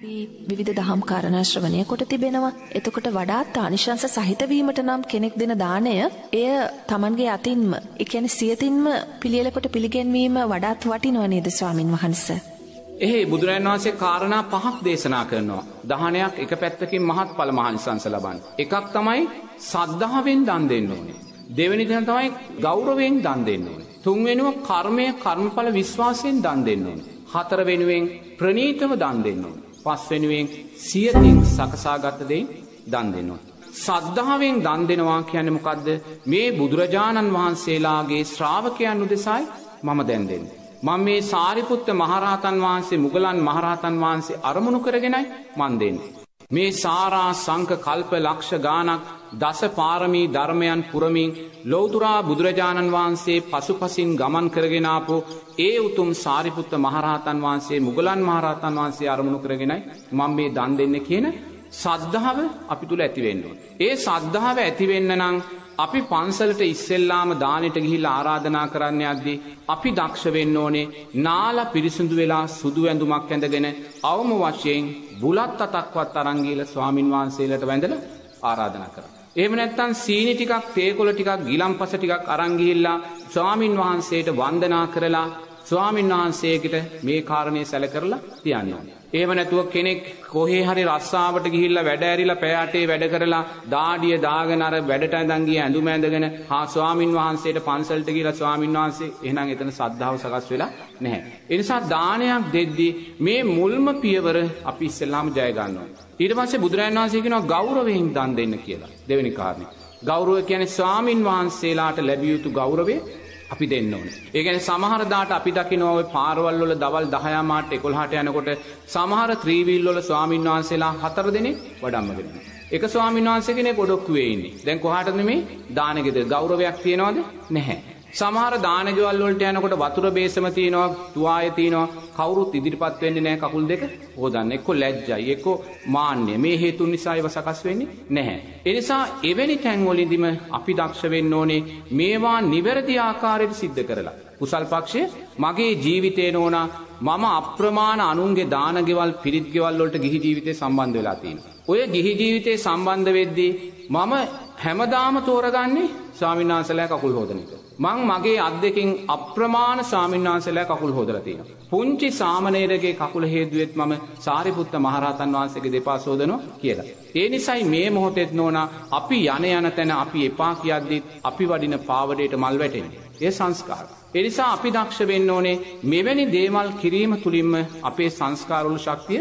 විවිධ දහම් කාරණා ශ්‍රවණය කොට තිබෙනවා. එතකොට වඩාත් ආනිශංස සහිත වීමට නම් කෙනෙක් දෙන දාණය එය Tamanගේ අතින්ම, ඒ කියන්නේ සියතින්ම පිළියෙල කොට පිළිගැන්වීම වඩාත් වටිනව නේද ස්වාමින් වහන්සේ? එහේ බුදුරජාණන් වහන්සේ කාරණා පහක් දේශනා කරනවා. දහනයක් එක පැත්තකින් මහත් ඵල මහානිසංස ලබන්න. එකක් තමයි සද්ධාවෙන් දන් දෙන්න ඕනේ. දෙවෙනි තැන තමයි ගෞරවයෙන් දන් දෙන්න ඕනේ. තුන්වෙනිව කර්මය කර්මඵල විශ්වාසයෙන් දන් දෙන්න ඕනේ. හතර වෙනුවෙන් ප්‍රනීතව දන් දෙන්න ඕනේ. පස් වෙනුවෙන් සියතින් සකසාගත දෙයින් දන් දෙනවා. සද්ධාවෙන් දන් දෙනවා කියන්නේ මොකද්ද? මේ බුදුරජාණන් වහන්සේලාගේ ශ්‍රාවකයන් උදෙසායි මම දැන් දෙන්නේ. මම මේ සාරිපුත්ත මහරහතන් වහන්සේ මුගලන් මහරහතන් වහන්සේ අරමුණු කරගෙනයි මන් දෙන්නේ. මේ සාරා සංක කල්ප ලක්ෂ ගානක් දස පාරමී ධර්මයන් පුරමින් ලෝතුරා බුදුරජාණන් වහන්සේ පසුපසින් ගමන් කරගෙනාපු ඒ උතුම් සාරිපුත්ත මහරහතන් වහන්සේ මුගලන් මහරහතන් වහන්සේ අරමුණු කරගෙනයි මං මේ දන් දෙන්න කියන සද්ධාව අපි තුළ ඇතිවෙන්නවා. ඒ සද්ධාව ඇතිවෙන්න නං අපි පන්සලට ඉස්සෙල්ලාම දානට ගිහිල් ආරාධනා කරන්න අද්දි අපි දක්ෂ වෙන්න ඕනේ නාල පිරිසිදු වෙලා සුදු ඇඳුමක් ඇඳගෙන අවම වශයෙන් බුලත් අතක්වත් අරංගීල ස්වාමින් වහන්සේලට වැඳල ආරාධනා කර. එහෙම නැත්තන් සීනි ටිකක් තේකොල ටිකක් ගිලම් පස ටිකක් අරංගිහිල්ලා ස්වාමින් වහන්සේට වන්දනා කරලා ස්වාමින් වහන්සේකට මේ කාරණය සැල කරලා තියන්නවා. ඒම නැතුව කෙනෙක් කොහේ හරි රස්සාාවට ගිහිල්ල වැඩෑරිලා පෑටේ වැඩ කරලා දාඩිය දාගනර වැඩට ඇදන්ගේ ඇඳු මෑඳගෙන හා ස්වාමින් වහන්සේට පන්සල්ට කියලා ස්වාමින් වහන්සේ එහනම් එතන සද්ධාව සකස් වෙලා නැහැ. එනිසා දානයක් දෙද්දී මේ මුල්ම පියවර අපි ඉස්සෙල්ලාම ජයගන්නවා. ඊට පස්සේ බුදුරජන් වහන්සේකෙනවා ගෞරවයෙන් දන් දෙන්න කියලා දෙවැනි කාරණය. ගෞරුව කියන ස්වාමින් වහන්සේලාට ලැබියයුතු ගෞරවේ අපි දෙන්න ඕන. ඒගැන සමහරදාට අපි දකිනව පාරවල්ල දවල් දහයාමාට එකොල්හට යනකොට සමහර ත්‍රීවිල්ලොල ස්වාමීන් වහන්සේලා හතර දෙනෙ වඩම්මගෙන. එක ස්වාමීන් වහන්සේගෙන ගොඩොක්වේ දැන් කොහටද මේ දානගෙද ගෞරවයක් තියෙනවාද නැහැ. සමහර දානගවල්ලොට යනකොට වතුර බේසම තියනවා තුවාය තියනවා කවරුත් ඉදිරිපත් වෙන්නේ නෑ කකුල් දෙක හෝදන්න එක්කො ලැජ්ජයි එක්කෝ මාන්‍ය මේ හේතුන් නිසායිව සකස් වෙන්නේ නැහැ. එනිසා එවැනි තැන්වොලිදිම අපි දක්ෂ වෙන්න ඕනේ මේවා නිවැරදි ආකාරයට සිද්ධ කරලා. කුසල් පක්ෂය මගේ ජීවිතය නෝනා මම අප්‍රමාණ අනුන්ගේ දානගෙවල් පිරිත්ගෙවල්ලොට ගිහි ජීවිතය සම්බන්ධ වෙලා තියෙන. ඔය ගිහි ජීවිතය සම්බන්ධ වෙද්දී මම හැමදාම තෝරගන්නේ ස්වාමින්නාසලෑ කකුල් හෝදනක. මං මගේ අත් දෙකින් අප්‍රමාණ සාමින්නාසලෑ කකුල් හෝදලතින. පුංචි සාමනේරගේ කකුල හේදුවත් මම සාරිපුත්ත මහරහතන් වහන්සේගේ දෙපා සෝදනවා කියලා. ඒ නිසයි මේ මොහොතෙත් නෝන අපි යන යන තැන අපි එපා කියද්දිත් අපි වඩින පාවඩයට මල් වැටෙන. ඒ සංස්කාර. එනිසා අපි දක්ෂ වෙන්න ඕනේ මෙවැනි දේවල් කිරීම තුළින්ම අපේ සංස්කාරුළු ශක්තිය